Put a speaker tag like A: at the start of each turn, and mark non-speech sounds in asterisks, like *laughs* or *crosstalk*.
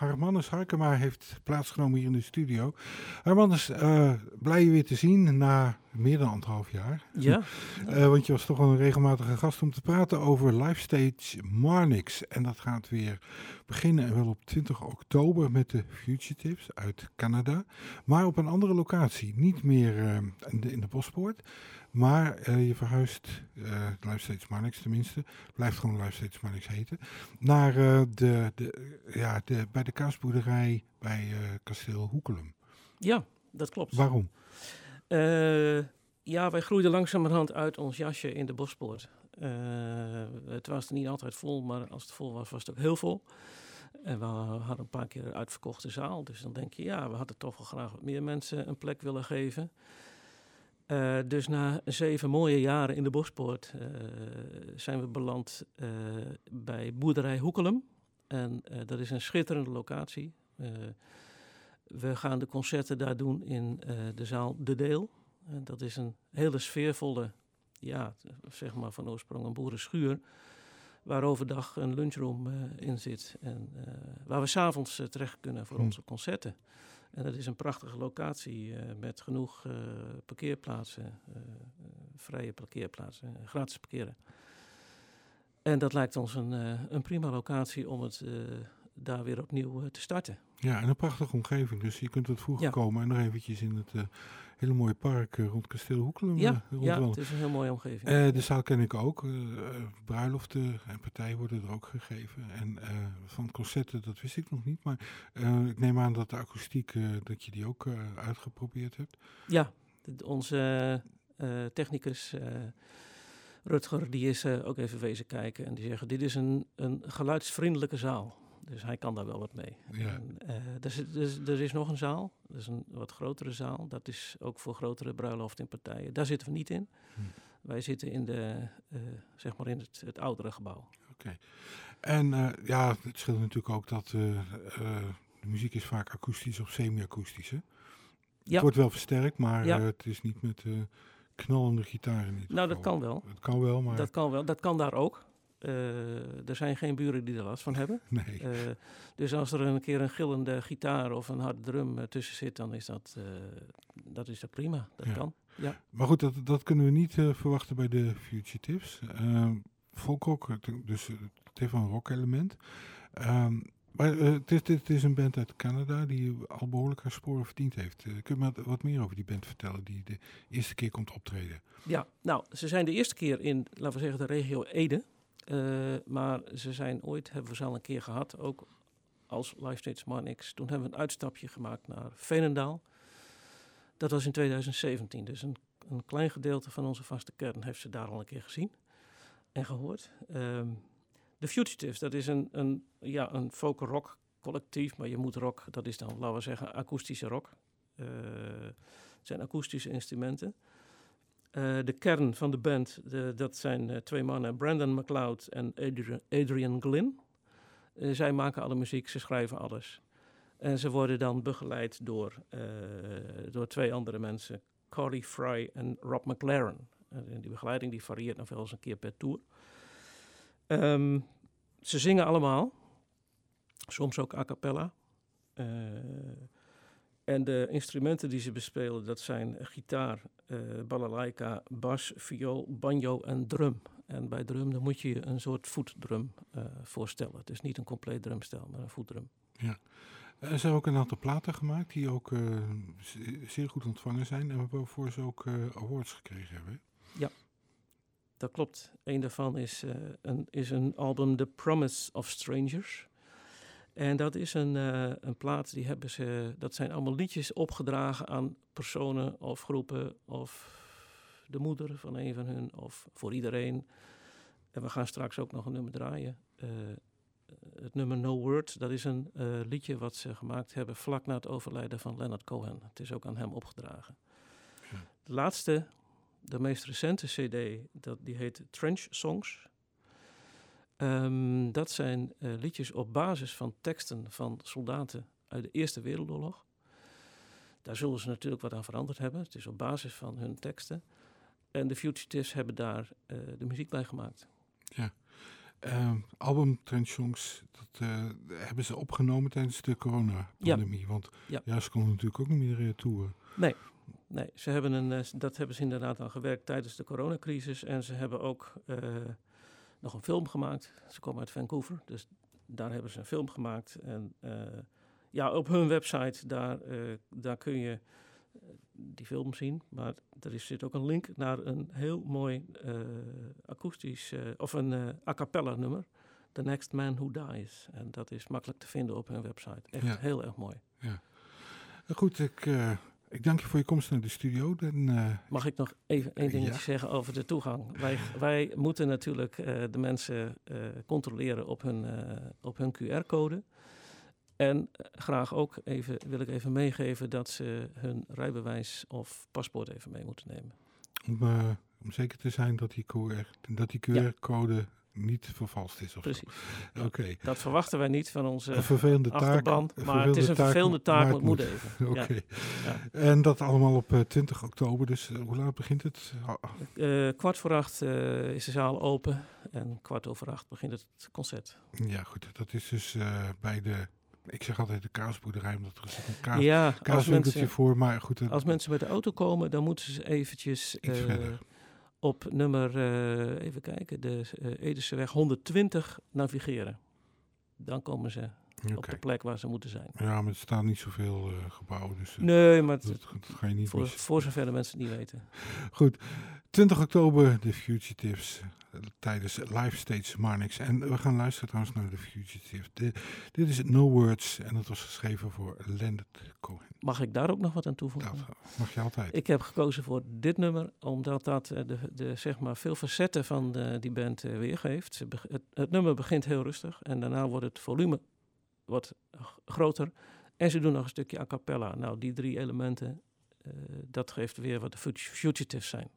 A: Harmanus Harkema heeft plaatsgenomen hier in de studio. Harmanus, uh, blij je weer te zien na meer dan anderhalf jaar.
B: Ja.
A: uh, *laughs* want je was toch wel een regelmatige gast om te praten over Lifestage Marnix. En dat gaat weer beginnen en wel op 20 oktober met de Fugitives uit Canada. Maar op een andere locatie, niet meer uh, in, de, in de Bospoort. Maar uh, je verhuist, uh, Lifestage Marnix tenminste, blijft gewoon Lifestage Marnix heten, naar uh, de, de, ja, de, bij de kaasboerderij bij kasteel Hoekelum.
B: Ja, dat klopt.
A: Waarom?
B: ja, wij groeiden langzamerhand uit ons jasje in de bospoort. het was er niet altijd vol, maar als het vol was, was het ook heel vol. En we hadden een paar keer een uitverkochte zaal. Dus dan denk je, ja, we hadden toch wel graag wat meer mensen een plek willen geven. Uh, dus na zeven mooie jaren in de Bospoort uh, zijn we beland uh, bij boerderij Hoekelum. En dat is een schitterende locatie. we gaan de concerten daar doen in de zaal De Deel. En dat is een hele sfeervolle, ja, zeg maar van oorsprong een boerenschuur. Waar overdag een lunchroom in zit. En waar we s'avonds terecht kunnen voor hm. onze concerten. En dat is een prachtige locatie uh, met genoeg uh, parkeerplaatsen, uh, vrije parkeerplaatsen, gratis parkeren. En dat lijkt ons een, een prima locatie om het daar weer opnieuw te starten.
A: Ja, en een prachtige omgeving. Dus je kunt wat vroeger ja. komen en nog eventjes in het hele mooie park rond Kasteel Hoekelen
B: ja, ja, het is een heel mooie omgeving.
A: de zaal ken ik ook. bruiloften en partijen worden er ook gegeven. En van concerten, dat wist ik nog niet. Maar ik neem aan dat de akoestiek, dat je die ook uitgeprobeerd hebt.
B: Ja, onze technicus... Rutger, die is ook even wezen kijken en die zeggen: Dit is een, een geluidsvriendelijke zaal. Dus hij kan daar wel wat mee.
A: Ja. En,
B: uh, er, is, er, nog een zaal, dat is een wat grotere zaal. Dat is ook voor grotere bruiloften en partijen. Daar zitten we niet in. Hm. Wij zitten in, de, uh, zeg maar in het, het oudere gebouw.
A: Oké. Okay. En uh, ja, het scheelt natuurlijk ook dat de muziek is vaak akoestisch of semi-akoestisch. Ja. Het wordt wel versterkt, maar ja. het is niet met knallende gitaren. Niet
B: nou, dat kan wel.
A: Het kan wel, maar...
B: Dat kan wel. Dat kan daar ook. Uh, er zijn geen buren die er last van hebben. *laughs*
A: Nee. Uh,
B: dus als er een keer een gillende gitaar of een harde drum uh, tussen zit, dan is dat, dat, is dat prima. Dat
A: ja.
B: kan. Ja.
A: Maar goed, dat, dat kunnen we niet verwachten bij de Fugitives. Folkrock, dus het heeft wel een rock element. Um, maar het is, het, is, een band uit Canada die al behoorlijk haar sporen verdiend heeft. kun je me wat meer over die band vertellen die de eerste keer komt optreden?
B: Ja, nou, ze zijn de eerste keer in, laten we zeggen, de regio Ede. Uh, maar ze zijn ooit, hebben we ze al een keer gehad, ook als Live Marnix. Toen hebben we een uitstapje gemaakt naar Veenendaal. Dat was in 2017, dus een, een klein gedeelte van onze vaste kern heeft ze daar al een keer gezien en gehoord. De Fugitives, dat is een, een, ja, een folk rock collectief, maar je moet rock, dat is dan, laten we zeggen, akoestische rock. Uh, het zijn akoestische instrumenten. Uh, de kern van de band, de, dat zijn uh, twee mannen, Brandon McLeod en Adrian, Adrian Glynn. Uh, zij maken alle muziek, ze schrijven alles. En ze worden dan begeleid door, door twee andere mensen, Corey Fry en Rob McLaren. En die begeleiding die varieert nog wel eens een keer per tour. Um, ze zingen allemaal, soms ook a cappella. En de instrumenten die ze bespelen, dat zijn gitaar, uh, balalaika, bas, viool, banjo en drum. En bij drum dan moet je je een soort voetdrum uh, voorstellen. Het is niet een compleet drumstel, maar een voetdrum.
A: Ja. Er zijn ook een aantal platen gemaakt die ook uh, zeer goed ontvangen zijn en waarvoor ze ook awards gekregen hebben.
B: Ja, dat klopt. Een daarvan is, een, is een album The Promise of Strangers. En dat is een, uh, een plaat, die hebben ze, dat zijn allemaal liedjes opgedragen aan personen of groepen of de moeder van een van hun of voor iedereen. En we gaan straks ook nog een nummer draaien. Uh, het nummer No Word, dat is een uh, liedje wat ze gemaakt hebben vlak na het overlijden van Leonard Cohen. Het is ook aan hem opgedragen. Ja. De laatste, de meest recente CD, dat, die heet Trench Songs. Um, dat zijn uh, liedjes op basis van teksten van soldaten uit de Eerste Wereldoorlog. Daar zullen ze natuurlijk wat aan veranderd hebben. Het is op basis van hun teksten. En de Fugitives hebben daar uh, de muziek bij gemaakt.
A: Ja. Uh, album Trenchongs, dat uh, hebben ze opgenomen tijdens de coronapandemie. Ja. Want ja. ja. ze konden natuurlijk ook niet meer toeren.
B: Nee, nee ze hebben een, dat hebben ze inderdaad aan gewerkt tijdens de coronacrisis. En ze hebben ook nog een film gemaakt. Ze komen uit Vancouver, dus daar hebben ze een film gemaakt. En ja, op hun website, daar, daar kun je die film zien. Maar er is, zit ook een link naar een heel mooi akoestisch, of een a cappella nummer. The Next Man Who Dies. En dat is makkelijk te vinden op hun website. Echt ja. heel erg mooi.
A: Ja. Goed, ik, ik dank je voor je komst naar de studio. Dan,
B: Mag ik nog even één dingetje ja. zeggen over de toegang? Wij, wij moeten natuurlijk de mensen controleren op hun, op hun QR-code. En eh, graag ook even, wil ik even meegeven dat ze hun rijbewijs of paspoort even mee moeten nemen.
A: Om, om zeker te zijn dat die QR, dat die QR-code niet vervalst is. Of
B: Precies. *laughs*
A: Oké. Okay.
B: Dat verwachten wij niet van onze
A: een vervelende
B: achterban,
A: taak,
B: maar het is een vervelende taak, maar het moet even. *laughs*
A: Oké. Ja. En dat allemaal op uh, 20 oktober, dus hoe laat begint het?
B: Uh, kwart voor acht is de zaal open en kwart over acht begint het concert.
A: Ja, goed. Dat is dus bij de ik zeg altijd de kaasboerderij, omdat er zit een kaas,
B: ja,
A: kaaswinkeltje voor. Maar goed,
B: als mensen met de auto komen, dan moeten ze eventjes uh, op nummer, uh, even kijken, de uh, Edeseweg 120 navigeren. Dan komen ze okay. op de plek waar ze moeten zijn.
A: Ja, maar er staan niet zoveel uh, gebouwen. Dus,
B: nee, maar dat,
A: dat, ga je niet
B: voor, voor zover de mensen het niet weten. *laughs*
A: Goed, 20 oktober, de Fugitives tijdens Live Stage Marnix. En we gaan luisteren trouwens naar The Fugitive. De, dit is No Words en dat was geschreven voor Leonard Cohen.
B: Mag ik daar ook nog wat aan toevoegen?
A: Dat mag je altijd.
B: Ik heb gekozen voor dit nummer, omdat dat eh, de, de, zeg maar veel facetten van de, die band weergeeft. Het, het, nummer begint heel rustig en daarna wordt het volume wat groter. En ze doen nog een stukje a cappella. Nou, die drie elementen, uh, dat geeft weer wat de fugitives zijn.